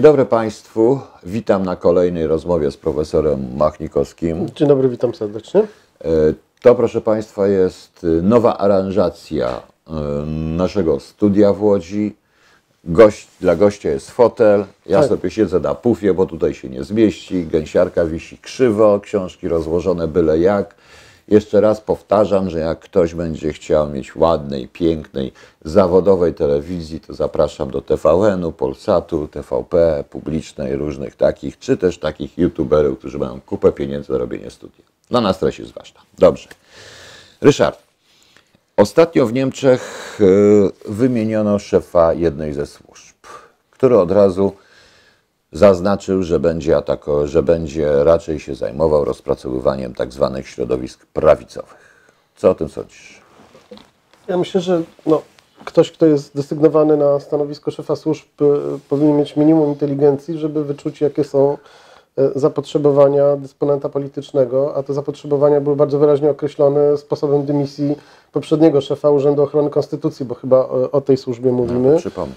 Dzień dobry Państwu. Witam na kolejnej rozmowie z profesorem Machnikowskim. Dzień dobry, witam serdecznie. E, To, proszę Państwa, jest y, nowa aranżacja y, naszego studia w Łodzi. Gość, dla gościa jest fotel. Ja Tak. sobie siedzę na pufie, bo tutaj się nie zmieści. Gęsiarka wisi krzywo, książki rozłożone byle jak. Jeszcze raz powtarzam, że jak ktoś będzie chciał mieć ładnej, pięknej, zawodowej telewizji, to zapraszam do TVN-u, Polsatu, TVP, publicznej, różnych takich, czy też takich youtuberów, którzy mają kupę pieniędzy na robienie studia. Dla nas treść jest ważna. Dobrze. Ryszard, ostatnio w Niemczech y, wymieniono szefa jednej ze służb, który od razu zaznaczył, że będzie, atako, że będzie raczej się zajmował rozpracowywaniem tak zwanych środowisk prawicowych. Co o tym sądzisz? Ja myślę, że no, ktoś, kto jest desygnowany na stanowisko szefa służb, e, powinien mieć minimum inteligencji, żeby wyczuć, jakie są e, zapotrzebowania dysponenta politycznego, a te zapotrzebowania były bardzo wyraźnie określone sposobem dymisji poprzedniego szefa Urzędu Ochrony Konstytucji, bo chyba o, o tej służbie mówimy. Przypomnę.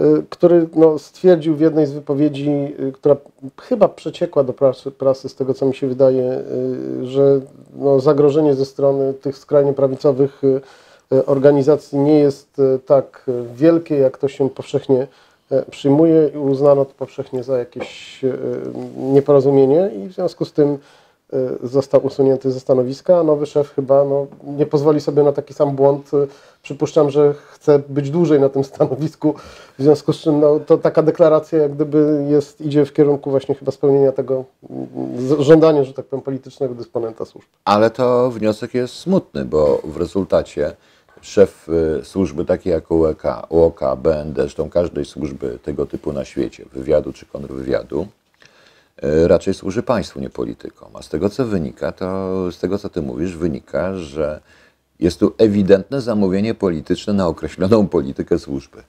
Y, który no, stwierdził w jednej z wypowiedzi, y, która chyba przeciekła do prasy, prasy z tego co mi się wydaje, y, że no, zagrożenie ze strony tych skrajnie prawicowych organizacji nie jest tak wielkie, jak to się powszechnie przyjmuje i uznano to powszechnie za jakieś nieporozumienie i w związku z tym został usunięty ze stanowiska, a nowy szef chyba no, nie pozwoli sobie na taki sam błąd. Y, Przypuszczam, że chce być dłużej na tym stanowisku, w związku z czym no, to taka deklaracja jak gdyby jest, idzie w kierunku właśnie chyba spełnienia tego mm, żądania, że tak powiem, politycznego dysponenta służb. Ale to wniosek jest smutny, bo w rezultacie szef y, służby takiej jak UEK, UOK, BND, zresztą każdej służby tego typu na świecie, wywiadu czy kontrwywiadu, y, raczej służy państwu, nie politykom. A z tego co wynika, to z tego co ty mówisz, wynika, że jest tu ewidentne zamówienie polityczne na określoną politykę służby.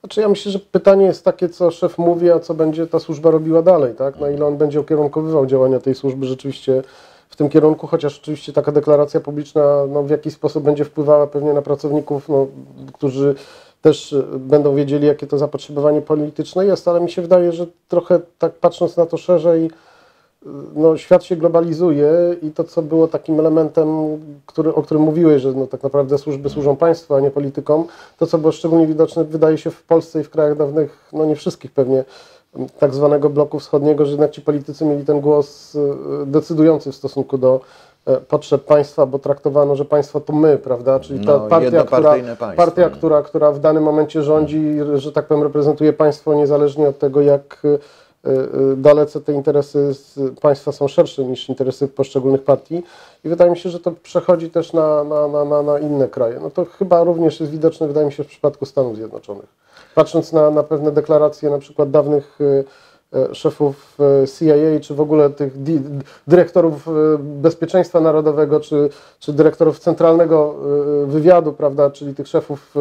Znaczy ja myślę, że pytanie jest takie, co szef mówi, a co będzie ta służba robiła dalej, tak? Na ile on będzie ukierunkowywał działania tej służby rzeczywiście w tym kierunku, chociaż oczywiście taka deklaracja publiczna no, w jakiś sposób będzie wpływała pewnie na pracowników, no, którzy też y, będą wiedzieli, jakie to zapotrzebowanie polityczne jest, ale mi się wydaje, że trochę tak patrząc na to szerzej, no, świat się globalizuje i to, co było takim elementem, który, o którym mówiłeś, że no, tak naprawdę służby służą państwu, a nie politykom, to, co było szczególnie widoczne, wydaje się w Polsce i w krajach dawnych, no nie wszystkich pewnie, tak zwanego bloku wschodniego, że jednak ci politycy mieli ten głos y, decydujący w stosunku do e, potrzeb państwa, bo traktowano, że państwo to my, prawda? Czyli ta No, partia, która, państwo. partia która, która w danym momencie rządzi, że tak powiem, reprezentuje państwo niezależnie od tego, jak y, y, dalece te interesy państwa są szersze niż interesy poszczególnych partii. I wydaje mi się, że to przechodzi też na, na, na, na, inne kraje. No to chyba również jest widoczne, wydaje mi się, w przypadku Stanów Zjednoczonych. Patrząc na, na pewne deklaracje na przykład dawnych szefów y, CIA, czy w ogóle tych dyrektorów y, bezpieczeństwa narodowego, czy, czy dyrektorów centralnego wywiadu, prawda, czyli tych szefów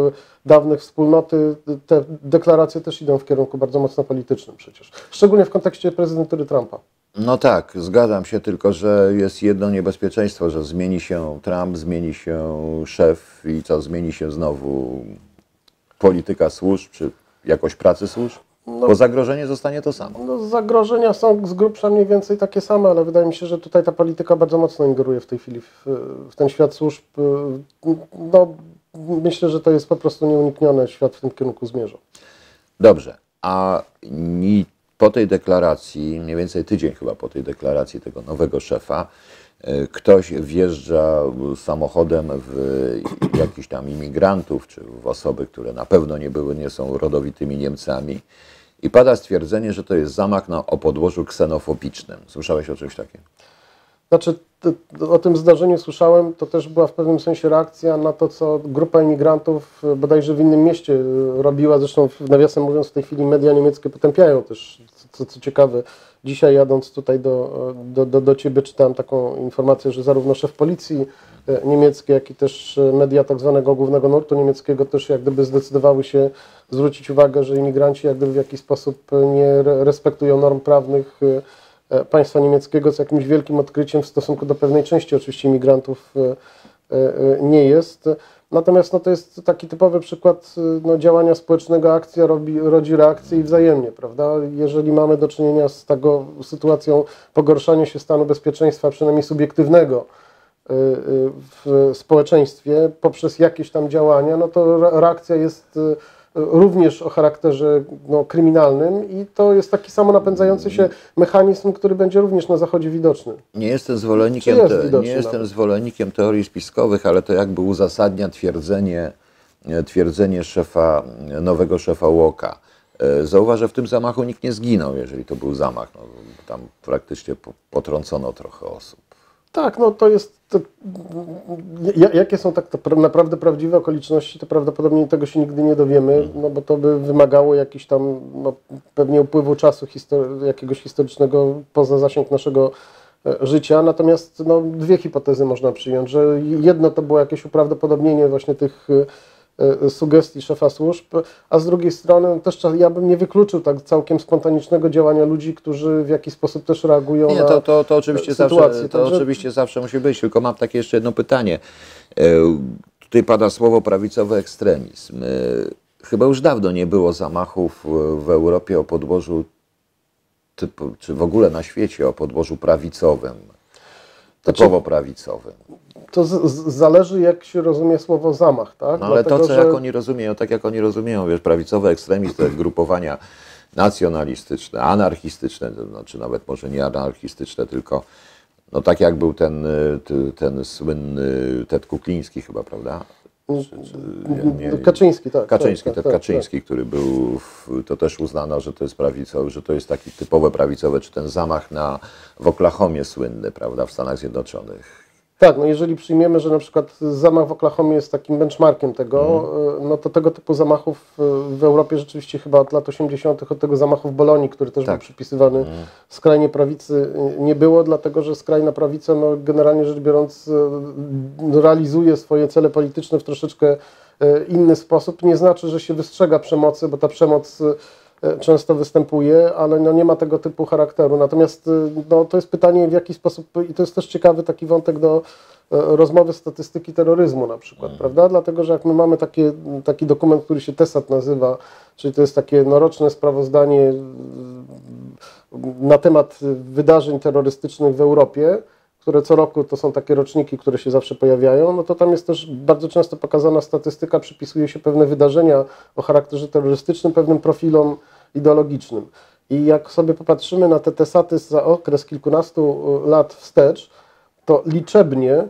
dawnych wspólnoty, te deklaracje też idą w kierunku bardzo mocno politycznym przecież. Szczególnie w kontekście prezydentury Trumpa. No tak, zgadzam się, tylko że jest jedno niebezpieczeństwo, że zmieni się Trump, zmieni się szef i co, zmieni się znowu polityka służb, czy jakość pracy służb? Bo zagrożenie zostanie to samo. No, zagrożenia są z grubsza mniej więcej takie same, ale wydaje mi się, że tutaj ta polityka bardzo mocno ingeruje w tej chwili w, w ten świat służb. No, myślę, że to jest po prostu nieuniknione. Świat w tym kierunku zmierza. Dobrze, a po tej deklaracji, mniej więcej tydzień chyba po tej deklaracji tego nowego szefa, y, ktoś wjeżdża samochodem w jakichś tam imigrantów, czy w osoby, które na pewno nie były, nie są rodowitymi Niemcami i pada stwierdzenie, że to jest zamach na, o podłożu ksenofobicznym. Słyszałeś o czymś takim? Znaczy, o tym zdarzeniu słyszałem, to też była w pewnym sensie reakcja na to, co grupa imigrantów e, bodajże w innym mieście e, robiła. Zresztą, nawiasem mówiąc, w tej chwili media niemieckie potępiają też, co, co, ciekawe. Dzisiaj jadąc tutaj do, do, do, do Ciebie czytałem taką informację, że zarówno szef policji e, niemieckiej, jak i też e, media tak zwanego głównego nurtu niemieckiego też jak gdyby zdecydowały się zwrócić uwagę, że imigranci jak gdyby w jakiś sposób nie re- respektują norm prawnych e, państwa niemieckiego, co jakimś wielkim odkryciem w stosunku do pewnej części oczywiście imigrantów nie jest. Natomiast no, to jest taki typowy przykład no, działania społecznego, akcja robi, rodzi reakcję i wzajemnie, prawda? Jeżeli mamy do czynienia z taką sytuacją pogorszania się stanu bezpieczeństwa, przynajmniej subiektywnego, w społeczeństwie poprzez jakieś tam działania, no to re- reakcja jest y, również o charakterze no, kryminalnym i to jest taki samo napędzający się mechanizm, który będzie również na Zachodzie widoczny. Nie jestem zwolennikiem, jest te, nie jestem nawet? zwolennikiem teorii spiskowych, ale to jakby uzasadnia twierdzenie, e, twierdzenie szefa, nowego szefa Łoka. E, Zauważ, że w tym zamachu nikt nie zginął, jeżeli to był zamach. No, tam praktycznie po- potrącono trochę osób. Tak, no to jest. To, ja- jakie są tak naprawdę prawdziwe okoliczności, to prawdopodobnie tego się nigdy nie dowiemy, no bo to by wymagało jakiś tam no, pewnie upływu czasu histor- jakiegoś historycznego poza zasięg naszego e, życia. Natomiast no, dwie hipotezy można przyjąć, że jedno to było jakieś uprawdopodobnienie właśnie tych e, sugestii szefa służb, a z drugiej strony też ja bym nie wykluczył tak całkiem spontanicznego działania ludzi, którzy w jakiś sposób też reagują Nie, na to, to, to, oczywiście, sytuację. zawsze, to Także- oczywiście zawsze musi być, tylko mam takie jeszcze jedno pytanie. E, Tutaj pada słowo prawicowy ekstremizm. E, Chyba już dawno nie było zamachów w Europie o podłożu, typu, czy w ogóle na świecie o podłożu prawicowym, Znaczy- typowo prawicowym. To z, z, zależy, jak się rozumie słowo zamach, tak? No ale to, Dlatego, co że- jak oni rozumieją, tak jak oni rozumieją, wiesz, to jest grupowania nacjonalistyczne, anarchistyczne, to znaczy nawet może nie anarchistyczne, tylko no tak jak był ten, y, ty- ten słynny Ted Kukliński chyba, prawda? Czy, czy, nie, nie, Kaczyński, tak. Kaczyński, tak, Ted tak, Kaczyński, który był, w, to też uznano, że to jest prawicowy, że to jest taki typowe prawicowe, czy ten zamach na, w Oklahomie słynny, prawda, w Stanach Zjednoczonych. Tak, no jeżeli przyjmiemy, że na przykład zamach w Oklahomie jest takim benchmarkiem tego, Mhm. y, no to tego typu zamachów y, w Europie rzeczywiście chyba od lat 80., od tego zamachu w Bolonii, który też Tak. był przypisywany Mhm. skrajnie prawicy, y, nie było, dlatego że skrajna prawica, no generalnie rzecz biorąc, y, realizuje swoje cele polityczne w troszeczkę inny sposób. Nie znaczy, że się wystrzega przemocy, bo ta przemoc e, często występuje, ale no nie ma tego typu charakteru. Natomiast y, no, to jest pytanie, w jaki sposób, i to jest też ciekawy taki wątek do e, rozmowy statystyki terroryzmu na przykład, prawda? Dlatego, że jak my mamy takie, taki dokument, który się TESAT nazywa, czyli to jest takie no, roczne sprawozdanie na temat wydarzeń terrorystycznych w Europie, które co roku to są takie roczniki, które się zawsze pojawiają, no to tam jest też bardzo często pokazana statystyka, przypisuje się pewne wydarzenia o charakterze terrorystycznym, pewnym profilom ideologicznym. I jak sobie popatrzymy na te tesaty za okres kilkunastu y, lat wstecz, to liczebnie y,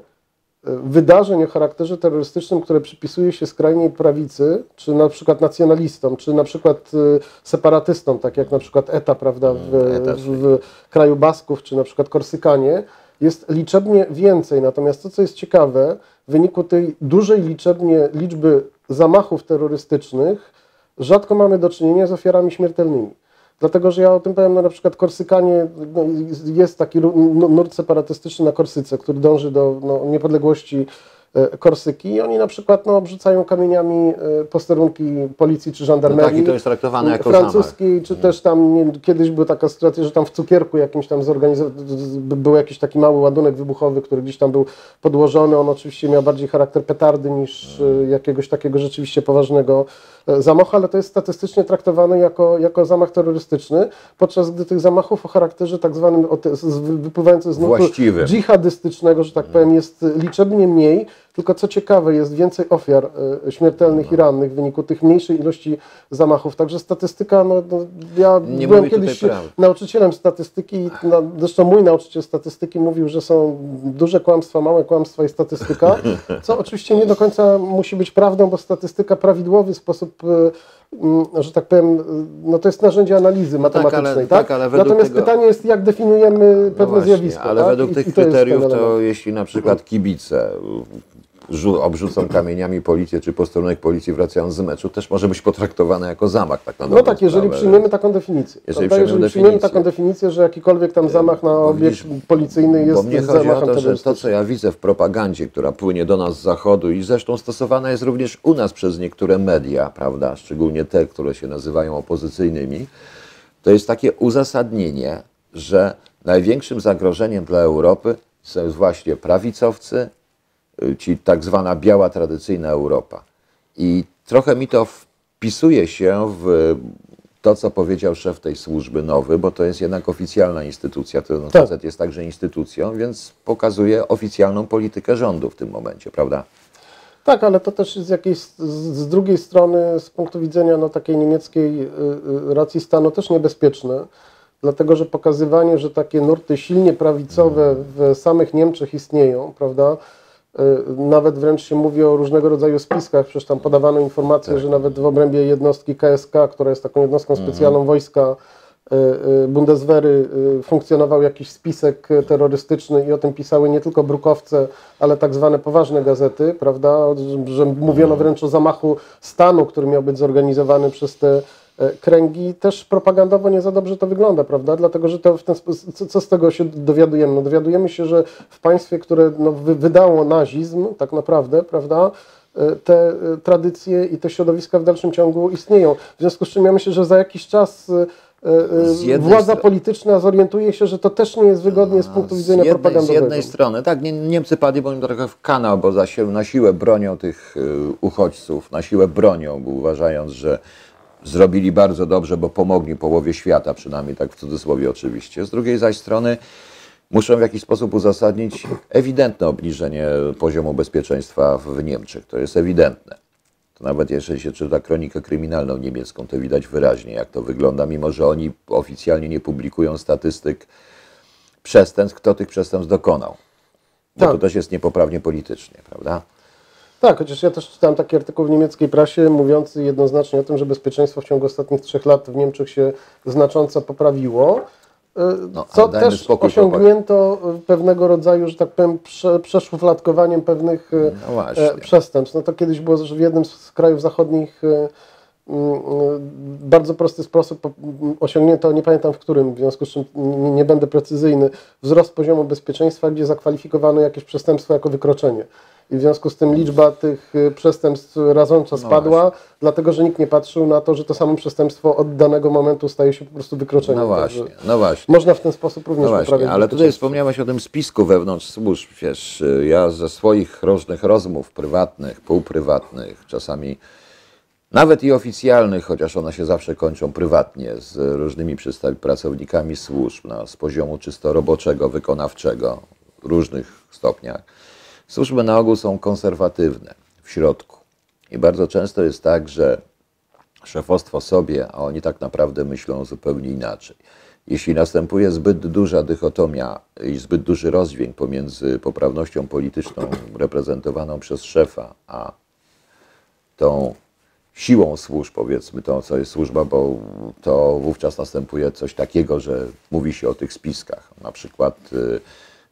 wydarzeń o charakterze terrorystycznym, które przypisuje się skrajnej prawicy, czy na przykład nacjonalistom, czy na przykład y, separatystom, tak jak na przykład ETA, prawda, w, w, w kraju Basków, czy na przykład Korsykanie, jest liczebnie więcej. Natomiast to, co jest ciekawe, w wyniku tej dużej liczebnie liczby zamachów terrorystycznych, rzadko mamy do czynienia z ofiarami śmiertelnymi. Dlatego, że ja o tym powiem, no na przykład Korsykanie, no, jest taki nu- nurt separatystyczny na Korsyce, który dąży do no, niepodległości Korsyki i oni na przykład no, obrzucają kamieniami e, posterunki policji czy No żandarmerii. tak, i to jest traktowane jako zamach. francuskiej, czy też tam nie, kiedyś była taka sytuacja, że tam w cukierku jakimś tam był jakiś taki mały ładunek wybuchowy, który gdzieś tam był podłożony. On oczywiście miał bardziej charakter petardy niż e, jakiegoś takiego rzeczywiście poważnego e, zamachu, ale to jest statystycznie traktowane jako, jako zamach terrorystyczny, podczas gdy tych zamachów o charakterze tak zwanym, te, z- nurtu dżihadystycznego, że tak powiem, jest liczebnie mniej, tylko co ciekawe, jest więcej ofiar e, śmiertelnych i rannych w wyniku tych mniejszej ilości zamachów. Także statystyka, no, no ja Nie byłem kiedyś nauczycielem statystyki, i no, zresztą mój nauczyciel statystyki mówił, że są duże kłamstwa, małe kłamstwa i statystyka, co oczywiście nie do końca musi być prawdą, bo statystyka prawidłowy sposób e, mm, że tak powiem, e, no to jest narzędzie analizy matematycznej, ale- tak? tak, ale Natomiast tego- pytanie jest, jak definiujemy No pewne właśnie, zjawisko. Ale tak? według I- tych i to kryteriów, to element. jeśli na przykład kibice obrzucą kamieniami policję, czy posterunek policji wracając z meczu, też może być potraktowane jako zamach. Tak na No tak, jeżeli sprawę. przyjmiemy taką definicję. Jeżeli Jeżeli, przyjmiemy jeżeli przyjmiemy definicję. taką definicję, że jakikolwiek tam zamach na Bo obiekt widzisz, policyjny Bo jest mnie chodzi o zamachem to, że to, co ja widzę w propagandzie, która płynie do nas z zachodu i zresztą stosowana jest również u nas przez niektóre media, prawda, szczególnie te, które się nazywają opozycyjnymi, to jest takie uzasadnienie, że największym zagrożeniem dla Europy są właśnie prawicowcy ci tak zwana biała, tradycyjna Europa. I trochę mi to wpisuje się w to, co powiedział szef tej służby nowy, bo to jest jednak oficjalna instytucja, to no, Tak. jest także instytucją, więc pokazuje oficjalną politykę rządu w tym momencie, prawda? Tak, ale to też z jakiejś, z, drugiej strony, z punktu widzenia no, takiej niemieckiej y, y, racji stanu też niebezpieczne, dlatego że pokazywanie, że takie nurty silnie prawicowe w samych Niemczech istnieją, prawda? Y, Nawet wręcz się mówi o różnego rodzaju spiskach, przecież tam podawano informacje, że nawet w obrębie jednostki KSK, która jest taką jednostką specjalną wojska y, y, Bundeswehry, funkcjonował jakiś spisek terrorystyczny i o tym pisały nie tylko brukowce, ale tak zwane poważne gazety, prawda, że, mówiono wręcz o zamachu stanu, który miał być zorganizowany przez te kręgi, też propagandowo nie za dobrze to wygląda, prawda? Dlatego, że to w ten sposób, co, co z tego się dowiadujemy? No, dowiadujemy się, że w państwie, które no, wy, wydało nazizm, tak naprawdę, prawda? e, Te e, tradycje i te środowiska w dalszym ciągu istnieją. W związku z czym ja myślę, że za jakiś czas e, e, Z jednej władza polityczna zorientuje się, że to też nie jest wygodnie z punktu widzenia z jednej, z propagandowego. jednej strony, tak, Nie- Niemcy padli bo im trochę w kanał, bo za się, na siłę bronią tych uchodźców, na siłę bronią, uważając, że zrobili bardzo dobrze, bo pomogli połowie świata, przynajmniej tak w cudzysłowie oczywiście. Z drugiej zaś strony muszą w jakiś sposób uzasadnić ewidentne obniżenie poziomu bezpieczeństwa w Niemczech. To jest ewidentne. To nawet jeżeli się czyta kronikę kryminalną niemiecką, to widać wyraźnie, jak to wygląda, mimo że oni oficjalnie nie publikują statystyk przestępstw, kto tych przestępstw dokonał. Bo Tak. to też jest niepoprawnie politycznie, prawda? Tak, chociaż ja też czytałem taki artykuł w niemieckiej prasie mówiący jednoznacznie o tym, że bezpieczeństwo w ciągu ostatnich trzech lat w Niemczech się znacząco poprawiło. y, No, Co też spokój, osiągnięto y, pewnego rodzaju, że tak powiem, prze, przeszufladkowaniem pewnych y, No e, przestępstw. No to kiedyś było, że w jednym z krajów zachodnich y, y, bardzo prosty sposób osiągnięto, nie pamiętam w którym, w związku z czym nie będę precyzyjny, wzrost poziomu bezpieczeństwa, gdzie zakwalifikowano jakieś przestępstwo jako wykroczenie. I w związku z tym liczba tych y, przestępstw rażąco spadła, dlatego że nikt nie patrzył na to, że to samo przestępstwo od danego momentu staje się po prostu wykroczeniem. No właśnie, no właśnie. Można w ten sposób również No właśnie, poprawiać ale tutaj wspomniałeś o tym spisku wewnątrz służb. Wiesz, ja ze swoich różnych rozmów prywatnych, półprywatnych, czasami nawet i oficjalnych, chociaż one się zawsze kończą prywatnie, z różnymi pracownikami służb, no, z poziomu czysto roboczego, wykonawczego, w różnych stopniach. Służby na ogół są konserwatywne w środku. I bardzo często jest tak, że szefostwo sobie, a oni tak naprawdę myślą zupełnie inaczej. Jeśli następuje zbyt duża dychotomia i zbyt duży rozdźwięk pomiędzy poprawnością polityczną reprezentowaną przez szefa, a tą siłą służb, powiedzmy, to co jest służba, bo to wówczas następuje coś takiego, że mówi się o tych spiskach. Na przykład y,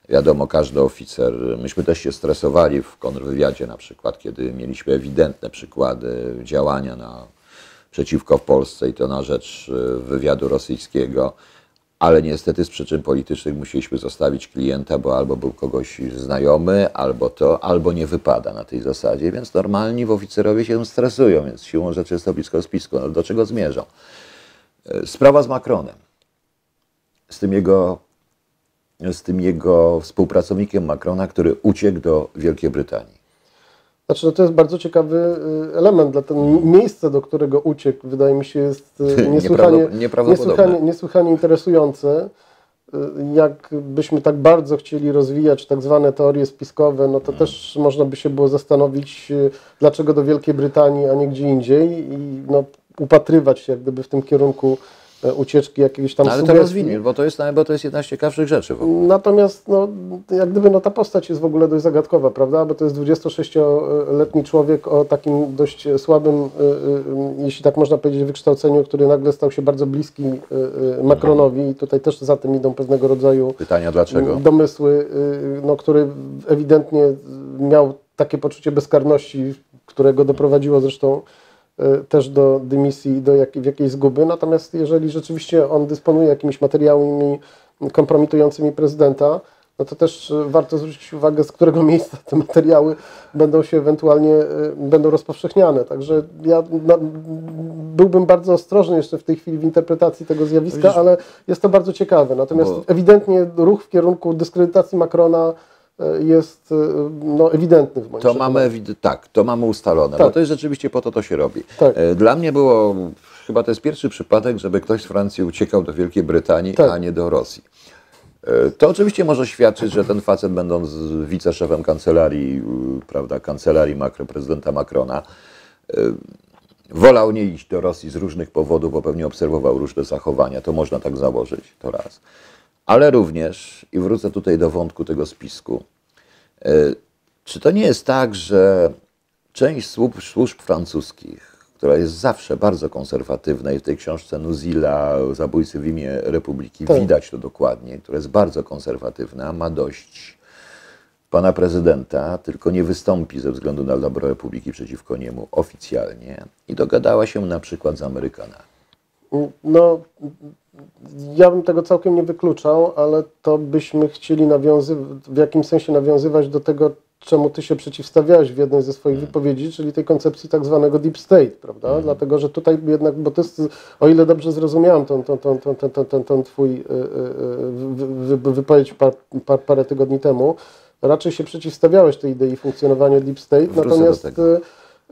wiadomo, każdy oficer, myśmy też się stresowali w kontrwywiadzie na przykład, kiedy mieliśmy ewidentne przykłady działania na, przeciwko Polsce i to na rzecz y, wywiadu rosyjskiego, ale niestety z przyczyn politycznych musieliśmy zostawić klienta, bo albo był kogoś znajomy, albo to, albo nie wypada na tej zasadzie, więc normalni w oficerowie się stresują, więc siłą rzeczy jest to blisko spisku. No, do czego zmierzą? Y, Sprawa z Macronem, z tym jego, z tym jego współpracownikiem Macrona, który uciekł do Wielkiej Brytanii. Znaczy, no to jest bardzo ciekawy y, element, dla ten miejsce, do którego uciekł, wydaje mi się, jest y, niesłychanie, niesłychanie, niesłychanie interesujące. Y, Jakbyśmy tak bardzo chcieli rozwijać tak zwane teorie spiskowe, no to Mm. też można by się było zastanowić, dlaczego do Wielkiej Brytanii, a nie gdzie indziej i no, upatrywać się jak gdyby w tym kierunku ucieczki jakiegoś tam No, ale to rozwiniesz, bo to jest, bo to jest jedna z ciekawszych rzeczy. Natomiast no, jak gdyby no, ta postać jest w ogóle dość zagadkowa, prawda? Bo to jest 26-letni człowiek o takim dość słabym, y, y, jeśli tak można powiedzieć, wykształceniu, który nagle stał się bardzo bliski Macronowi i tutaj też za tym idą pewnego rodzaju Pytania dlaczego? domysły, no, który ewidentnie miał takie poczucie bezkarności, którego doprowadziło zresztą też do dymisji i do jak, w jakiejś zguby. Natomiast jeżeli rzeczywiście on dysponuje jakimiś materiałami kompromitującymi prezydenta, no to też y, warto zwrócić uwagę, z którego miejsca te materiały będą się ewentualnie y, będą rozpowszechniane. Także ja na, byłbym bardzo ostrożny jeszcze w tej chwili w interpretacji tego zjawiska, ale jest to bardzo ciekawe. Natomiast ewidentnie ruch w kierunku dyskredytacji Macrona jest e, no, ewidentny w moim To mamy, ewid- tak, to mamy ustalone, Tak. bo to jest rzeczywiście po to to się robi. Tak. E, Dla mnie było, chyba to jest pierwszy przypadek, żeby ktoś z Francji uciekał do Wielkiej Brytanii, Tak. a nie do Rosji. E, To oczywiście może świadczyć, że ten facet, będąc wiceszefem kancelarii, prawda, kancelarii Macron, prezydenta Macrona, wolał nie iść do Rosji z różnych powodów, bo pewnie obserwował różne zachowania. To można tak założyć, to raz. Ale również, i wrócę tutaj do wątku tego spisku, e, czy to nie jest tak, że część służb, służb francuskich, która jest zawsze bardzo konserwatywna i w tej książce Nuzila, Zabójcy w imię Republiki, Tak. widać to dokładnie, która jest bardzo konserwatywna, ma dość pana prezydenta, tylko nie wystąpi ze względu na dobro Republiki przeciwko niemu oficjalnie i dogadała się na przykład z Amerykanami. No, ja bym tego całkiem nie wykluczał, ale to byśmy chcieli nawiązywać, w jakimś sensie nawiązywać do tego, czemu ty się przeciwstawiałeś w jednej ze swoich wypowiedzi, czyli tej koncepcji tak zwanego deep state, prawda? Dlatego, że tutaj jednak, bo to jest, o ile dobrze zrozumiałem tą, tą, tą, tą, tą, tą, tą, twój y, y, y, wy, wy, wypowiedź par, par, parę tygodni temu, raczej się przeciwstawiałeś tej idei funkcjonowania deep state, Wrócę do natomiast tego.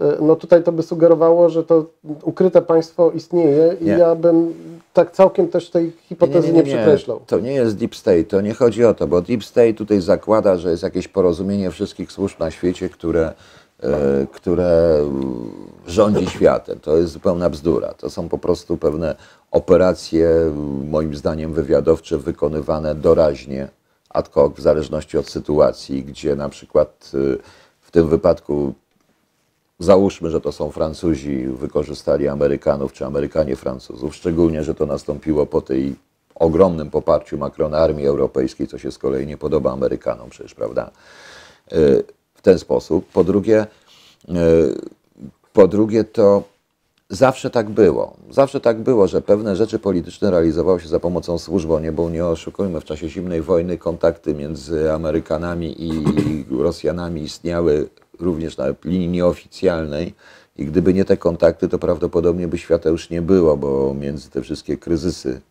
Y, no tutaj to by sugerowało, że to ukryte państwo istnieje i Nie. ja bym tak całkiem też tej hipotezy nie, przekreślał. To nie jest deep state, to nie chodzi o to, bo deep state tutaj zakłada, że jest jakieś porozumienie wszystkich służb na świecie, które, e, które rządzi światem. To jest zupełna bzdura. To są po prostu pewne operacje, moim zdaniem wywiadowcze, wykonywane doraźnie, ad hoc, w zależności od sytuacji, gdzie na przykład y, w tym wypadku Załóżmy, że to są Francuzi, wykorzystali Amerykanów, czy Amerykanie Francuzów, szczególnie, że to nastąpiło po tej ogromnym poparciu Macrona Armii Europejskiej, co się z kolei nie podoba Amerykanom przecież, prawda? Y, W ten sposób. Po drugie, y, po drugie to zawsze tak było. Zawsze tak było, że pewne rzeczy polityczne realizowały się za pomocą służb, nie, bo nie oszukujmy, w czasie zimnej wojny kontakty między Amerykanami i Rosjanami istniały również na linii nieoficjalnej i gdyby nie te kontakty, to prawdopodobnie by świata już nie było, bo między te wszystkie kryzysy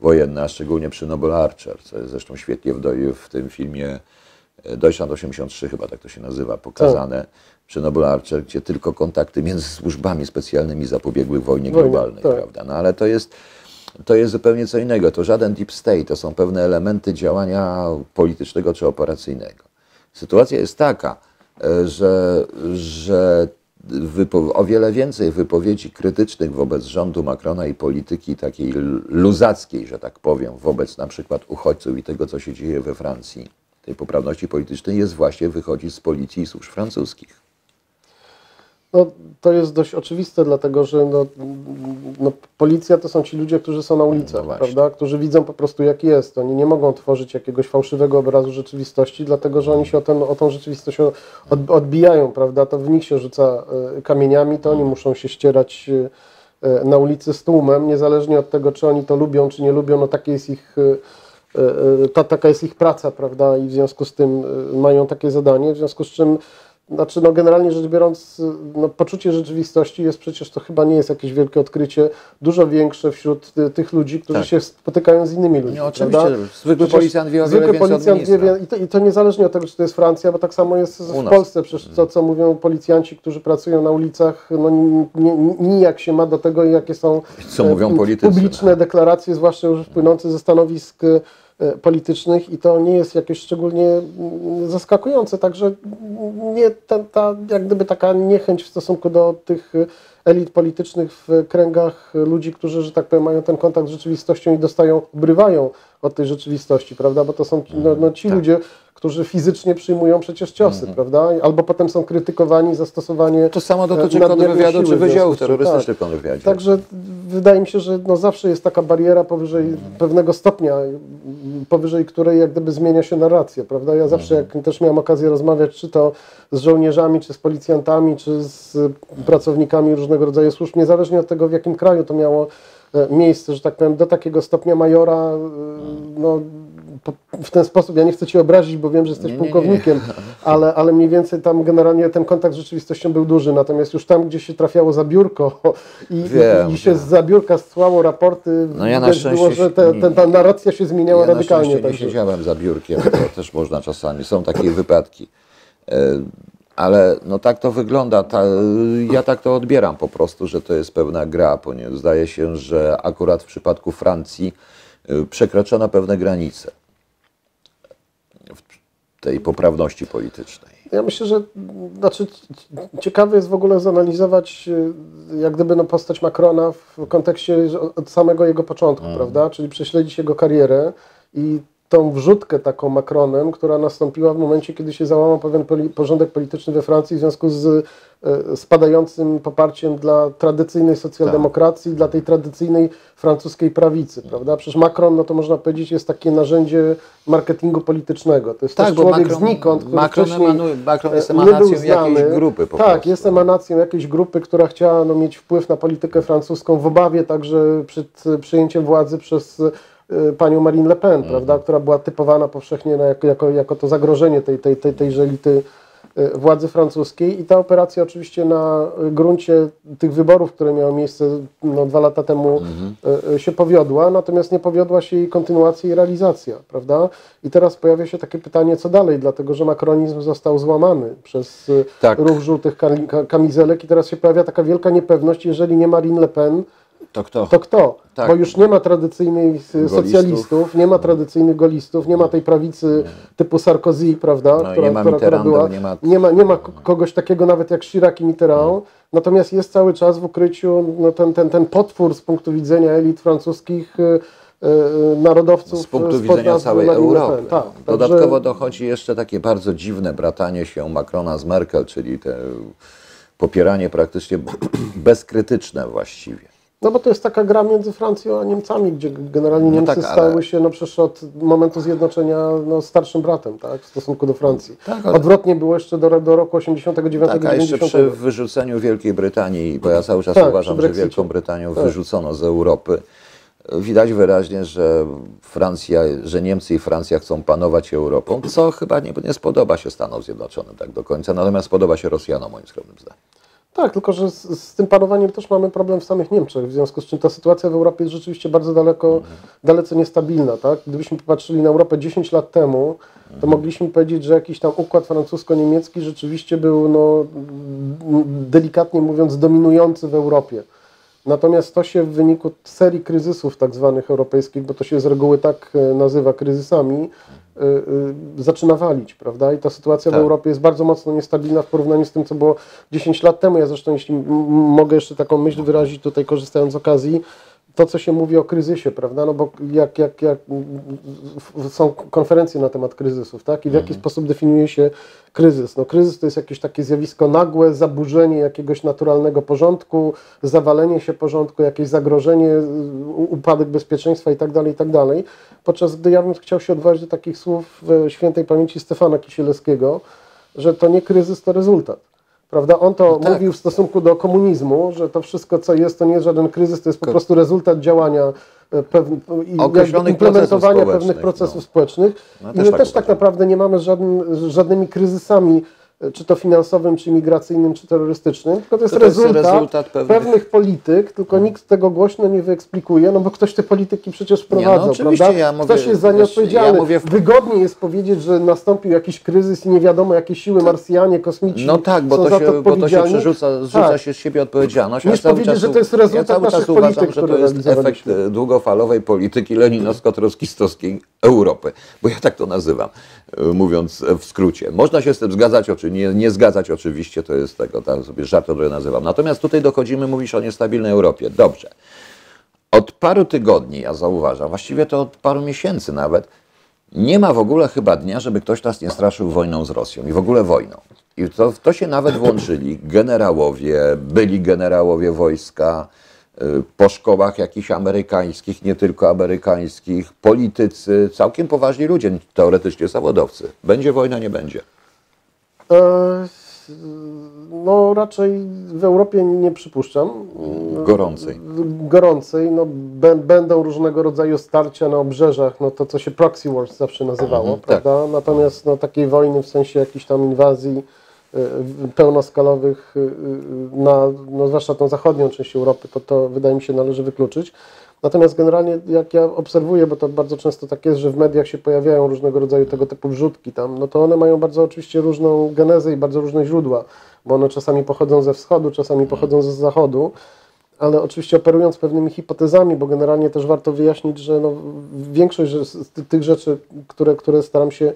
wojenne, a szczególnie przy Noble Archer, co jest zresztą świetnie w, w tym filmie e, Deutschland 83 chyba tak to się nazywa, pokazane przy Noble Archer, gdzie tylko kontakty między służbami specjalnymi zapobiegły wojnie globalnej, tak. prawda? No ale to jest, to jest zupełnie co innego. To żaden deep state, to są pewne elementy działania politycznego czy operacyjnego. Sytuacja jest taka, że, że wypo, o wiele więcej wypowiedzi krytycznych wobec rządu Macrona i polityki takiej luzackiej, że tak powiem, wobec na przykład uchodźców i tego, co się dzieje we Francji, tej poprawności politycznej jest właśnie wychodzić z policji i służb francuskich. No, to jest dość oczywiste, dlatego że no, no, policja to są ci ludzie, którzy są na ulicach, No prawda? którzy widzą po prostu jak jest. Oni nie mogą tworzyć jakiegoś fałszywego obrazu rzeczywistości, dlatego że oni się o, ten, o tą rzeczywistość od, odbijają, prawda? to w nich się rzuca e, kamieniami, to oni muszą się ścierać e, na ulicy z tłumem, niezależnie od tego, czy oni to lubią, czy nie lubią, no takie jest ich... e, e, Ta, taka jest ich praca, prawda? I w związku z tym e, mają takie zadanie, w związku z czym znaczy, no generalnie rzecz biorąc, y, no, poczucie rzeczywistości jest przecież, to chyba nie jest jakieś wielkie odkrycie, dużo większe wśród y, tych ludzi, którzy Tak. się spotykają z innymi ludźmi. No, oczywiście, prawda? zwykły Przecież policjant wie o zwykły policjant wie, i, to, I to niezależnie od tego, czy to jest Francja, bo tak samo jest w. Polsce. Przecież to, co mówią policjanci, którzy pracują na ulicach, no ni- ni- nijak się ma do tego, jakie są Co mówią politycy. publiczne deklaracje, zwłaszcza już płynące ze stanowisk e, politycznych i to nie jest jakieś szczególnie mm, zaskakujące, także nie ten, ta jak gdyby taka niechęć w stosunku do tych e, elit politycznych w kręgach ludzi, którzy, że tak powiem, mają ten kontakt z rzeczywistością i dostają, obrywają od tej rzeczywistości, prawda, bo to są no, no, ci ludzie, którzy fizycznie przyjmują przecież ciosy, prawda, albo potem są krytykowani za stosowanie To samo dotyczy e, nadmiernej kontrwywiadu czy wydziałów terrorystycznych tak. kontrwywiadzie. Także wydaje mi się, że no zawsze jest taka bariera powyżej pewnego stopnia, powyżej której jak gdyby zmienia się narracja, prawda? Ja zawsze jak też miałem okazję rozmawiać, czy to z żołnierzami, czy z policjantami, czy z pracownikami różnego rodzaju służb, niezależnie od tego w jakim kraju to miało e, miejsce, że tak powiem, do takiego stopnia majora, e, no w ten sposób, ja nie chcę Cię obrazić, bo wiem, że jesteś Nie, nie, nie. pułkownikiem, Ale, ale mniej więcej tam generalnie ten kontakt z rzeczywistością był duży, natomiast już tam, gdzie się trafiało za biurko i, Wiem, i, i się z za biurka słało raporty, No ja na szczęście było, że te, nie- ten, ta narracja się zmieniała Ja radykalnie. szczęście nie siedziałem za biurkiem, to też można czasami, są takie wypadki. E, Ale no tak to wygląda. Ta, ja tak to odbieram po prostu, że to jest pewna gra, ponieważ zdaje się, że akurat w przypadku Francji e, przekroczono pewne granice tej poprawności politycznej. Ja myślę, że znaczy, ciekawe jest w ogóle zanalizować y, jak gdyby no, postać Macrona w kontekście od samego jego początku, prawda? Czyli prześledzić jego karierę i tą wrzutkę taką Macronem, która nastąpiła w momencie, kiedy się załamał pewien porządek polityczny we Francji w związku z y, spadającym poparciem dla tradycyjnej socjaldemokracji, dla tej tradycyjnej francuskiej prawicy, prawda? Przecież Macron, no to można powiedzieć, jest takie narzędzie marketingu politycznego. To jest też człowiek znikąd, który Tak, Macron, wcześniej emanuje, Macron jest e, emanacją jakiejś grupy po tak, prostu. jest emanacją jakiejś grupy, która chciała no, mieć wpływ na politykę francuską w obawie także przed e, przyjęciem władzy przez e, panią Marine Le Pen, Mhm. prawda, która była typowana powszechnie na, jako, jako, jako to zagrożenie tej, tej, tej, tejże elity e, władzy francuskiej i ta operacja oczywiście na gruncie tych wyborów, które miały miejsce no, dwa lata temu Mhm. e, się powiodła, natomiast nie powiodła się jej kontynuacja i realizacja, prawda? I teraz pojawia się takie pytanie, co dalej, dlatego że makronizm został złamany przez Tak. ruch żółtych kamizelek i teraz się pojawia taka wielka niepewność, jeżeli nie Marine Le Pen, To kto? to kto? Tak. Bo już nie ma tradycyjnych e, socjalistów, nie ma tradycyjnych golistów, nie ma tej prawicy typu Sarkozy, prawda? No i nie ma Mitterranda, nie ma- nie ma, nie ma kogoś takiego nawet jak Chirac i Mitterrand, natomiast jest cały czas w ukryciu no, ten, ten, ten potwór z punktu widzenia elit francuskich e, e, narodowców z punktu spod widzenia całej. Europy. Tak, no. także- Dodatkowo dochodzi jeszcze takie bardzo dziwne bratanie się Macrona z Merkel, czyli te popieranie praktycznie bezkrytyczne właściwie. No bo to jest taka gra między Francją a Niemcami, gdzie generalnie Niemcy tak, ale- stały się no przecież od momentu zjednoczenia no, starszym bratem, tak, w stosunku do Francji. Tak, ale- Odwrotnie było jeszcze do, do roku 89 Tak, a jeszcze 90. przy wyrzuceniu Wielkiej Brytanii, bo ja cały czas Tak, uważam, że. Wielką Brytanią Tak. wyrzucono z Europy, widać wyraźnie, że Francja, że Niemcy i Francja chcą panować Europą, co chyba nie, nie spodoba się Stanom Zjednoczonym tak do końca, natomiast spodoba się Rosjanom moim skromnym zdaniem. Tak, tylko że z, z tym panowaniem też mamy problem w samych Niemczech, w związku z czym ta sytuacja w Europie jest rzeczywiście bardzo daleko, dalece niestabilna. Tak? Gdybyśmy popatrzyli na Europę 10 lat temu, to mogliśmy powiedzieć, że jakiś tam układ francusko-niemiecki rzeczywiście był, no, delikatnie mówiąc, dominujący w Europie. Natomiast to się w wyniku serii kryzysów tak zwanych europejskich, bo to się z reguły tak e, nazywa kryzysami, zaczyna walić, prawda? I ta sytuacja w Tak. Europie jest bardzo mocno niestabilna w porównaniu z tym, co było 10 lat temu. Ja zresztą, jeśli mogę jeszcze taką myśl wyrazić tutaj, korzystając z okazji, to, co się mówi o kryzysie, prawda? No bo jak, jak, jak są konferencje na temat kryzysów, tak? I w jaki sposób definiuje się kryzys? No kryzys to jest jakieś takie zjawisko nagłe, zaburzenie jakiegoś naturalnego porządku, zawalenie się porządku, jakieś zagrożenie, upadek bezpieczeństwa i tak dalej, i tak dalej. Podczas gdy ja bym chciał się odwołać do takich słów w świętej pamięci Stefana Kisielewskiego, że to nie kryzys, to rezultat. Prawda? On to tak. mówił w stosunku do komunizmu, że to wszystko, co jest, to nie jest żaden kryzys, to jest po Ko- prostu rezultat działania e, pewn, i implementowania procesów pewnych procesów no. społecznych. No, I my tak też tak uważam. naprawdę nie mamy żadnymi kryzysami, czy to finansowym, czy migracyjnym, czy terrorystycznym, tylko to jest, To jest rezultat, rezultat pewnych- pewnych... polityk, tylko nikt tego głośno nie wyeksplikuje, no bo ktoś te polityki przecież wprowadzał, oczywiście, prawda? ja mówię- ktoś jest za nie wiesz, ja odpowiedzialny. mówię Wygodniej jest powiedzieć, że nastąpił jakiś kryzys i nie wiadomo, jakie siły Marsjanie, kosmici No tak, bo to się, bo to się przerzuca rzuca Tak. się z siebie odpowiedzialność. Niż cały powiedzieć, że to jest rezultat ja cały naszych czas uważam, polityk, że to jest efekt e, długofalowej polityki leninowsko-trockistowskiej Europy, bo ja tak to nazywam, e, mówiąc e, w skrócie. Można się z tym zgadzać, nie, nie zgadzać oczywiście, to jest tego, tak sobie żart to nazywam. Natomiast tutaj dochodzimy, mówisz o niestabilnej Europie. Dobrze. Od paru tygodni, ja zauważam, właściwie to od paru miesięcy nawet, nie ma w ogóle chyba dnia, żeby ktoś nas nie straszył wojną z Rosją i w ogóle wojną. I to, to się nawet włączyli generałowie, byli generałowie wojska, y, po szkołach jakichś amerykańskich, nie tylko amerykańskich, politycy, całkiem poważni ludzie, teoretycznie zawodowcy. Będzie wojna, nie będzie. E, No raczej w Europie nie przypuszczam. Gorącej. Gorącej. No, bę- będą różnego rodzaju starcia na obrzeżach, no to co się proxy wars zawsze nazywało, Mhm, prawda? Natomiast no, takiej wojny w sensie jakiejś tam inwazji y, pełnoskalowych, y, na, no, zwłaszcza tą zachodnią część Europy, to, to wydaje mi się należy wykluczyć. Natomiast generalnie jak ja obserwuję, bo to bardzo często tak jest, że w mediach się pojawiają różnego rodzaju tego typu wrzutki tam, no to one mają bardzo oczywiście różną genezę i bardzo różne źródła, bo one czasami pochodzą ze wschodu, czasami pochodzą ze zachodu, ale oczywiście operując pewnymi hipotezami, bo generalnie też warto wyjaśnić, że no, większość z ty- tych rzeczy, które, które staram się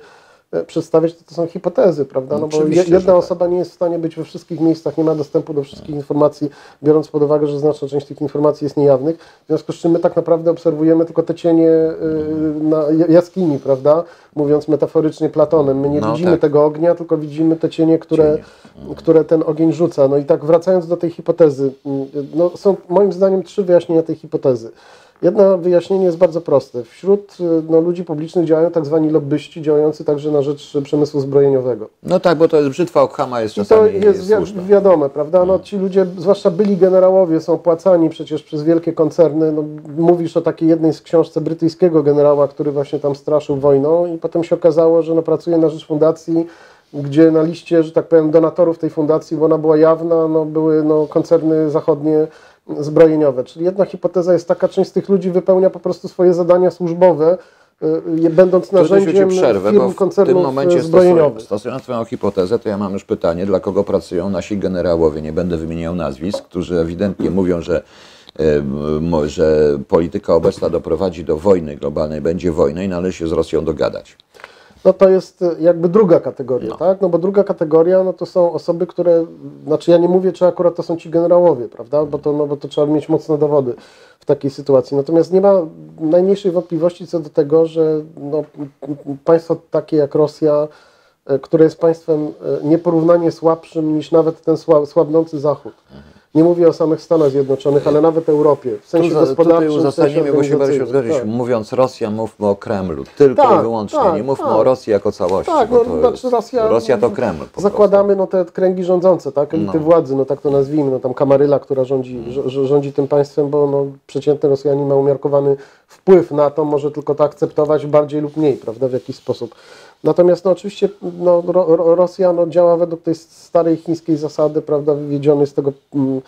przedstawiać, to, to są hipotezy, prawda? No bo jedna tak. osoba nie jest w stanie być we wszystkich miejscach, nie ma dostępu do wszystkich informacji, biorąc pod uwagę, że znaczna część tych informacji jest niejawnych, w związku z czym my tak naprawdę obserwujemy tylko te cienie y, jaskini, prawda? Mówiąc metaforycznie Platonem. My nie No widzimy tak. tego ognia, tylko widzimy te cienie, które, Cienie. które ten ogień rzuca. No i tak wracając do tej hipotezy, mm, no są moim zdaniem trzy wyjaśnienia tej hipotezy. Jedno wyjaśnienie jest bardzo proste. Wśród y, no, ludzi publicznych działają tak zwani lobbyści, działający także na rzecz przemysłu zbrojeniowego. No tak, bo to jest brzytwa Okhama jest I to czasami jest wi wiadome, prawda? No, ci ludzie, zwłaszcza byli generałowie, są płacani przecież przez wielkie koncerny. No, mówisz o takiej jednej z książce brytyjskiego generała, który właśnie tam straszył wojną i potem się okazało, że no, pracuje na rzecz fundacji, gdzie na liście, że tak powiem, donatorów tej fundacji, bo ona była jawna, no, były no, koncerny zachodnie zbrojeniowe. Czyli jedna hipoteza jest taka, część z tych ludzi wypełnia po prostu swoje zadania służbowe, y, y, będąc narzędziem przerwę, firm bo w tym momencie zbrojeniowych. stosując, Twoją hipotezę, to ja mam już pytanie, dla kogo pracują nasi generałowie, nie będę wymieniał nazwisk, którzy ewidentnie mówią, że, e, że polityka obecna doprowadzi do wojny globalnej, będzie wojna i należy się z Rosją dogadać. No to jest e, jakby druga kategoria, tak? No bo druga kategoria, no to są osoby, które, znaczy ja nie mówię, czy akurat to są ci generałowie, prawda? Bo to, no bo to trzeba mieć mocne dowody w takiej sytuacji. Natomiast nie ma najmniejszej wątpliwości co do tego, że no, państwo takie jak Rosja, e, które jest państwem e, nieporównanie słabszym niż nawet ten sła- słabnący Zachód. Nie mówię o samych Stanach Zjednoczonych, ale nawet Europie. W sensie Tu tutaj gospodarczym, sensie uzasadnimy, musimy się organizacyjnym. zgodzić. Tak. Mówiąc Rosja, mówmy o Kremlu. Tylko Tak, i wyłącznie. tak, nie mówmy tak. o Rosji jako całości. Tak, bo no, to znaczy Rosja- Rosja to Kreml. Zakładamy no, te kręgi rządzące, tak? Elity No. władzy, no tak to nazwijmy, no tam Kamaryla, która rządzi, rz- rz- rządzi tym państwem, bo no, przeciętny Rosjanin ma umiarkowany wpływ na to, może tylko to akceptować bardziej lub mniej, prawda, w jakiś sposób. Natomiast no, oczywiście no, Ro, Ro, Rosja no, działa według tej starej chińskiej zasady, prawda, wywiedzionej z tego mm,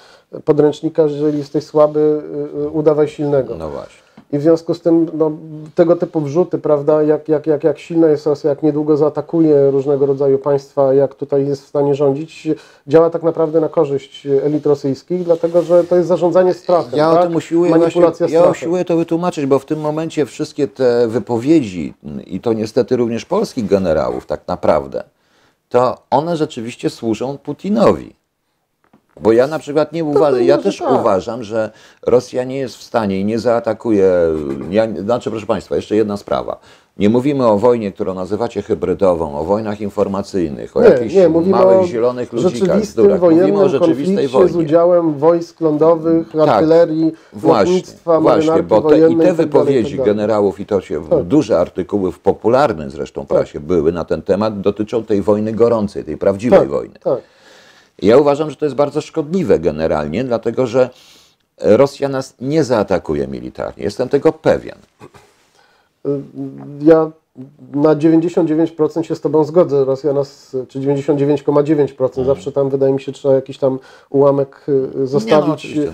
podręcznika, że jeżeli jesteś słaby, y, y, udawaj silnego. No właśnie. I w związku z tym no, tego typu wrzuty, prawda, jak, jak, jak, jak silna jest Rosja, jak niedługo zaatakuje różnego rodzaju państwa, jak tutaj jest w stanie rządzić, działa tak naprawdę na korzyść elit rosyjskich, dlatego że to jest zarządzanie strachem. Ja tak? o tym usiłuję, Manipulacja właśnie, ja usiłuję to wytłumaczyć, bo w tym momencie wszystkie te wypowiedzi, i to niestety również polskich generałów tak naprawdę, to one rzeczywiście służą Putinowi. Bo ja na przykład nie uważam, ja też tak. uważam, że Rosja nie jest w stanie i nie zaatakuje. Ja, znaczy, proszę Państwa, jeszcze jedna sprawa. Nie mówimy o wojnie, którą nazywacie hybrydową, o wojnach informacyjnych, o Nie, jakichś nie, małych o zielonych ludzikach, bzdurach. Mówimy o rzeczywistej wojnie. z udziałem wojsk lądowych, Tak. artylerii, Właśnie, lotnictwa, właśnie, bo te, i te tak wypowiedzi tak generałów, i to się Tak. duże artykuły w popularnej zresztą prasie były na ten temat, dotyczą tej wojny gorącej, tej prawdziwej tak, wojny. Tak. Ja uważam, że to jest bardzo szkodliwe generalnie, dlatego że Rosja nas nie zaatakuje militarnie. Jestem tego pewien. Ja na 99% się z Tobą zgodzę. Rosja nas, czy 99,9%, zawsze tam wydaje mi się trzeba jakiś tam ułamek zostawić. y, y,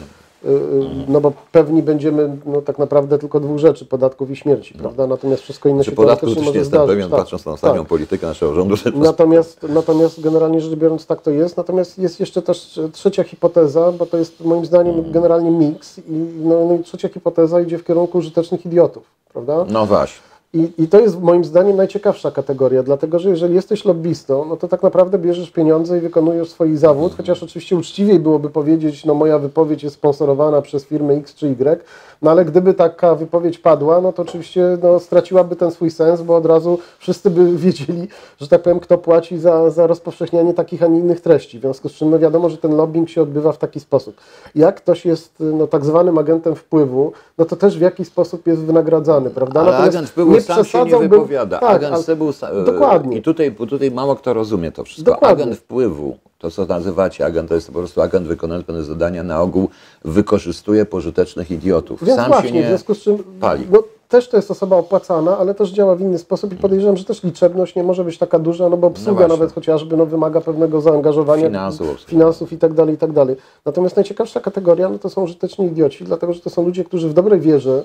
no bo pewni będziemy no, tak naprawdę tylko dwóch rzeczy, podatków i śmierci, prawda? Natomiast wszystko inne Czy się podatku też może nie jestem zdarzyć. pewien, tak, patrząc na ostatnią tak. politykę naszego rządu. Natomiast, natomiast generalnie rzecz biorąc tak to jest. Natomiast jest jeszcze też trzecia hipoteza, bo to jest moim zdaniem generalnie miks i no, no i trzecia hipoteza idzie w kierunku użytecznych idiotów, prawda? No właśnie. I, I to jest moim zdaniem najciekawsza kategoria, dlatego że jeżeli jesteś lobbystą, no to tak naprawdę bierzesz pieniądze i wykonujesz swój zawód, chociaż oczywiście uczciwiej byłoby powiedzieć, no moja wypowiedź jest sponsorowana przez firmę X czy Y, no ale gdyby taka wypowiedź padła, no to oczywiście no, straciłaby ten swój sens, bo od razu wszyscy by wiedzieli, że tak powiem, kto płaci za, za rozpowszechnianie takich, a nie innych treści. W związku z czym no wiadomo, że ten lobbying się odbywa w taki sposób. Jak ktoś jest no, tak zwanym agentem wpływu, no to też w jakiś sposób jest wynagradzany, prawda? Ale Natomiast agent wpływu sam się nie wypowiada. Tak, agent ale- sa- Dokładnie. I tutaj, tutaj mało kto rozumie to wszystko. Dokładnie. Agent wpływu To, co nazywacie agent, to jest po prostu agent wykonujący pewne zadania, na ogół wykorzystuje pożytecznych idiotów. Więc Sam właśnie, się nie w związku z czym pali. no, też to jest osoba opłacana, ale też działa w inny sposób i podejrzewam, że też liczebność nie może być taka duża, no bo obsługa właśnie. nawet chociażby no, wymaga pewnego zaangażowania Finansów, finansów i tak dalej, i tak dalej. Natomiast najciekawsza kategoria no, to są użyteczni idioci, dlatego że to są ludzie, którzy w dobrej wierze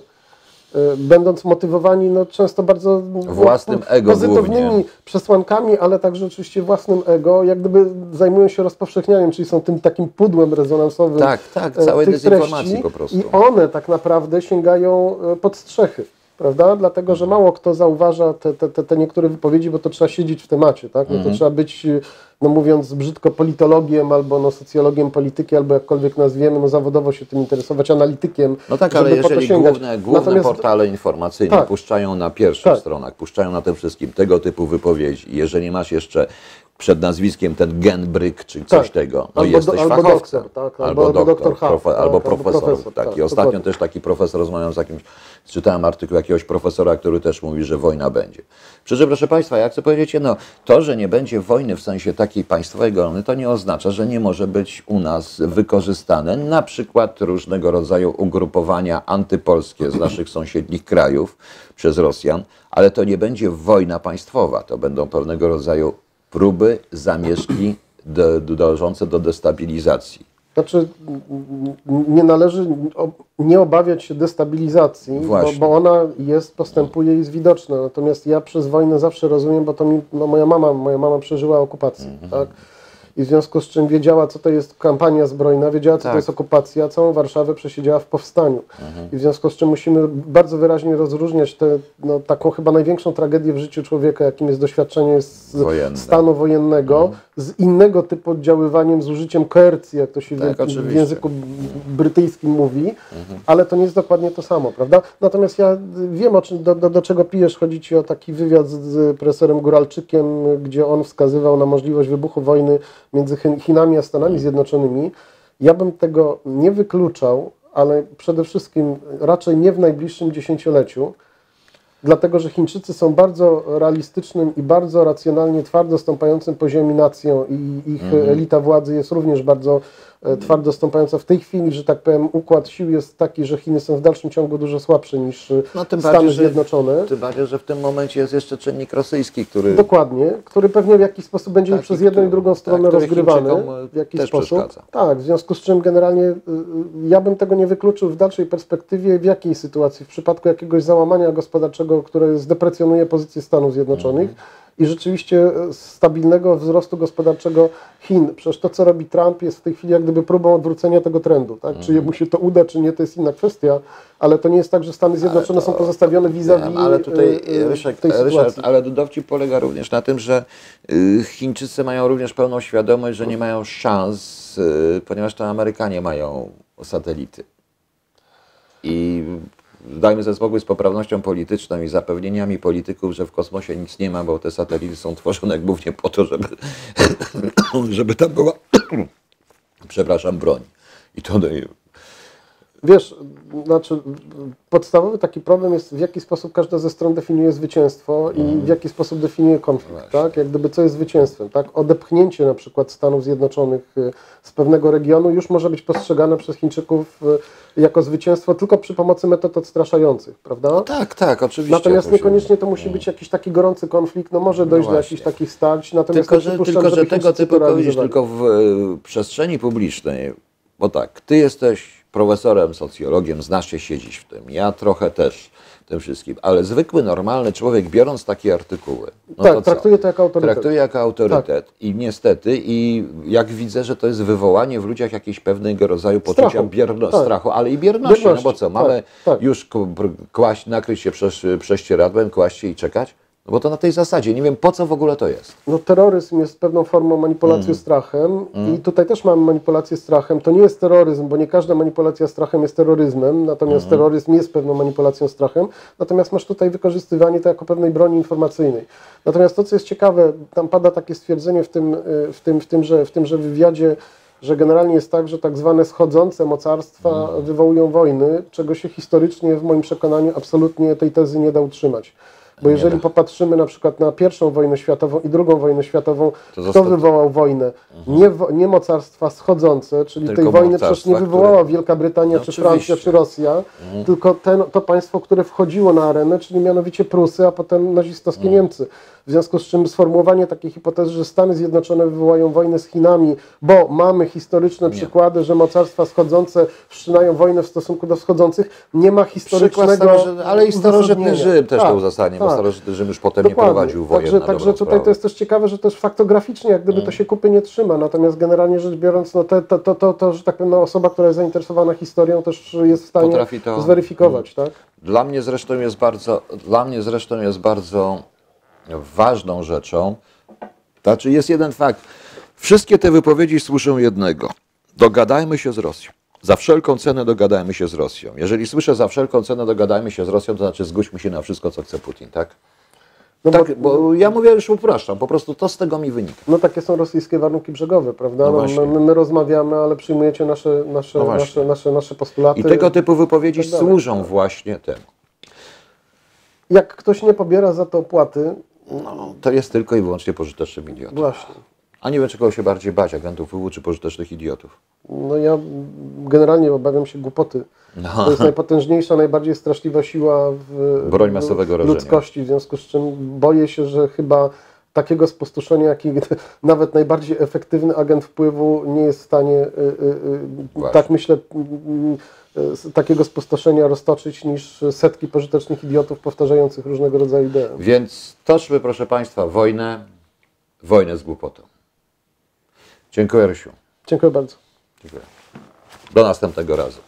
będąc motywowani no, często bardzo Własnym ego pozytywnymi głównie. przesłankami, ale także oczywiście własnym ego, jak gdyby zajmują się rozpowszechnianiem, czyli są tym takim pudłem rezonansowym Tak, tak, e, całej tych dezinformacji treści po prostu. I one tak naprawdę sięgają e, pod strzechy. Prawda? Dlatego, że mało kto zauważa te, te, te, te niektóre wypowiedzi, bo to trzeba siedzieć w temacie, tak? No Mhm. to trzeba być, no mówiąc brzydko, politologiem albo no, socjologiem polityki, albo jakkolwiek nazwiemy, no zawodowo się tym interesować, analitykiem. No tak, ale jeżeli główne, główne Natomiast- portale informacyjne Tak. puszczają na pierwszych Tak. stronach, puszczają na tym wszystkim tego typu wypowiedzi, jeżeli masz jeszcze przed nazwiskiem ten genbryk czy coś Tak. tego, no Albo jesteś albo doktor, tak, albo, albo doktor, doktor profe, tak, albo profesor. profesor, tak. I ostatnio dokładnie. też taki profesor rozmawiał z jakimś, czytałem artykuł jakiegoś profesora, który też mówi, że wojna będzie. Przy czym, proszę Państwa, ja chcę powiedzieć jedno, to, że nie będzie wojny w sensie takiej państwowej wojny, to nie oznacza, że nie może być u nas wykorzystane na przykład różnego rodzaju ugrupowania antypolskie z naszych sąsiednich krajów przez Rosjan, ale to nie będzie wojna państwowa, to będą pewnego rodzaju próby, zamieszki do, dążące do destabilizacji. Znaczy, nie należy nie obawiać się destabilizacji, bo, bo ona jest, postępuje i jest widoczna. Natomiast ja przez wojnę zawsze rozumiem, bo to mi, no moja mama, moja mama przeżyła okupację, Mhm. tak? I w związku z czym wiedziała, co to jest kampania zbrojna, wiedziała, co Tak. to jest okupacja, całą Warszawę przesiedziała w powstaniu. Mhm. I w związku z czym musimy bardzo wyraźnie rozróżniać tę no, taką chyba największą tragedię w życiu człowieka, jakim jest doświadczenie z Wojenne. stanu wojennego, z innego typu oddziaływaniem, z użyciem koercji, jak to się w- Tak, w oczywiście. języku brytyjskim mówi, ale to nie jest dokładnie to samo, prawda? Natomiast ja wiem, o czym, do, do, do czego pijesz. Chodzi ci o taki wywiad z, z profesorem Góralczykiem, gdzie on wskazywał na możliwość wybuchu wojny między Chin- Chinami a Stanami Zjednoczonymi. Ja bym tego nie wykluczał, ale przede wszystkim raczej nie w najbliższym dziesięcioleciu, dlatego że Chińczycy są bardzo realistycznym i bardzo racjonalnie twardo stąpającym po ziemi nacją i ich Mhm. elita władzy jest również bardzo twardo stąpająca. W tej chwili, że tak powiem, układ sił jest taki, że Chiny są w dalszym ciągu dużo słabsze niż e, No, Stany bardziej, Zjednoczone. Tym bardziej, że w tym momencie jest jeszcze czynnik rosyjski, który Dokładnie, który pewnie w jakiś sposób będzie Taki, przez jedną i który- drugą tak, stronę który rozgrywany. E, W jakiś sposób. przeszkadza. Tak, w związku z czym generalnie ja bym tego nie wykluczył w dalszej perspektywie, w jakiej sytuacji, w przypadku jakiegoś załamania gospodarczego, które zdeprecjonuje pozycję Stanów Zjednoczonych Mhm. I rzeczywiście e, stabilnego wzrostu gospodarczego Chin. Przecież to, co robi Trump, jest w tej chwili jak gdyby próbą odwrócenia tego trendu. Tak? Mhm. Czy jemu się to uda, czy nie, to jest inna kwestia, ale to nie jest tak, że Stany Zjednoczone są pozostawione vis-a-vis Wiem, ale tutaj y, Ryszek, w tej Ryszard, ale dowcip polega również na tym, że y, Chińczycy mają również pełną świadomość, że nie mają szans, y, ponieważ to Amerykanie mają satelity. I dajmy sobie spokój z poprawnością polityczną i zapewnieniami polityków, że w kosmosie nic nie ma, bo te satelity są tworzone głównie po to, żeby, żeby tam była, przepraszam, broń. I to Wiesz, znaczy podstawowy taki problem jest w jaki sposób każda ze stron definiuje zwycięstwo i w jaki sposób definiuje konflikt, tak? Jak gdyby co jest zwycięstwem, tak? Odepchnięcie na przykład Stanów Zjednoczonych y, z pewnego regionu już może być postrzegane przez Chińczyków y, jako zwycięstwo tylko przy pomocy metod odstraszających, prawda? tak, tak, oczywiście. Natomiast niekoniecznie to musi być jakiś taki gorący konflikt, no może dojść do właśnie. jakichś takich starć, natomiast Tylko, że, tylko, że tego typu powiedzieć tylko w e, przestrzeni publicznej, bo tak, ty jesteś profesorem, socjologiem, znasz się siedzieć w tym, ja trochę też tym wszystkim, ale zwykły, normalny człowiek, biorąc takie artykuły, no tak, to traktuje to jako autorytet. Traktuje jako autorytet i niestety, i jak widzę, że to jest wywołanie w ludziach jakiegoś pewnego rodzaju poczucia Strachu. bierno, Tak. strachu, ale i bierności, no bo Bierności, co, tak, mamy tak. już k- br- kłaść, nakryć się prześcieradłem, kłaść się i czekać? No bo to na tej zasadzie, nie wiem po co w ogóle to jest. No, terroryzm jest pewną formą manipulacji Mm. strachem i tutaj też mamy manipulację strachem. To nie jest terroryzm, bo nie każda manipulacja strachem jest terroryzmem, natomiast Mm. terroryzm jest pewną manipulacją strachem. Natomiast masz tutaj wykorzystywanie to jako pewnej broni informacyjnej. Natomiast to, co jest ciekawe, tam pada takie stwierdzenie w tym, y, w tym, w tymże, w tymże wywiadzie, że generalnie jest tak, że tak zwane schodzące mocarstwa Mm. wywołują wojny, czego się historycznie w moim przekonaniu absolutnie tej tezy nie da utrzymać. Bo jeżeli da. popatrzymy na przykład na pierwszą wojnę światową i drugą wojnę światową, To kto został- wywołał wojnę? Nie, wo- nie mocarstwa schodzące, czyli Tylko tej wojny przecież nie wywołała które- Wielka Brytania, No czy oczywiście. Francja, czy Rosja, tylko ten, to państwo, które wchodziło na arenę, czyli mianowicie Prusy, a potem nazistowskie Niemcy. W związku z czym sformułowanie takiej hipotezy, że Stany Zjednoczone wywołają wojnę z Chinami, bo mamy historyczne przykłady, że mocarstwa schodzące wszczynają wojnę w stosunku do wschodzących, nie ma historycznego starożytny, ale i starożytny. Rzym też Tak, to uzasadnia, bo tak. starożytny Rzym już potem nie Dokładnie. prowadził wojen Także, także tutaj sprawę. to jest też ciekawe, że też faktograficznie, jak gdyby to się kupy nie trzyma. Natomiast generalnie rzecz biorąc, no te, to, to, to, to, że tak powiem, no osoba, która jest zainteresowana historią, też jest w stanie to- zweryfikować, tak? Dla mnie zresztą jest bardzo, dla mnie zresztą jest bardzo ważną rzeczą. Znaczy jest jeden fakt. Wszystkie te wypowiedzi słyszą jednego. Dogadajmy się z Rosją. Za wszelką cenę dogadajmy się z Rosją. Jeżeli słyszę za wszelką cenę dogadajmy się z Rosją, to znaczy zgódźmy się na wszystko, co chce Putin, tak? No, tak, bo, bo ja mówię już upraszczam, po prostu to z tego mi wynika. no takie są rosyjskie warunki brzegowe, prawda? No No, my, my rozmawiamy, ale przyjmujecie nasze, nasze, No nasze, nasze, nasze postulaty. I tego typu wypowiedzi tak służą właśnie temu. Jak ktoś nie pobiera za to opłaty, No, to jest tylko i wyłącznie pożytecznym idiotą. właśnie. A nie wiem, czego się bardziej bać, agentów WW czy pożytecznych idiotów. No ja generalnie obawiam się głupoty. No. To jest najpotężniejsza, najbardziej straszliwa siła w Broń masowego w ludzkości, w związku z czym boję się, że chyba takiego spustoszenia, jaki nawet najbardziej efektywny agent wpływu nie jest w stanie, y, y, y, Właśnie. tak myślę, z takiego spustoszenia roztoczyć niż setki pożytecznych idiotów powtarzających różnego rodzaju idee. Więc toczmy, proszę Państwa, wojnę, wojnę z głupotą. Dziękuję, Rysiu. Dziękuję bardzo. Dziękuję. Do następnego razu.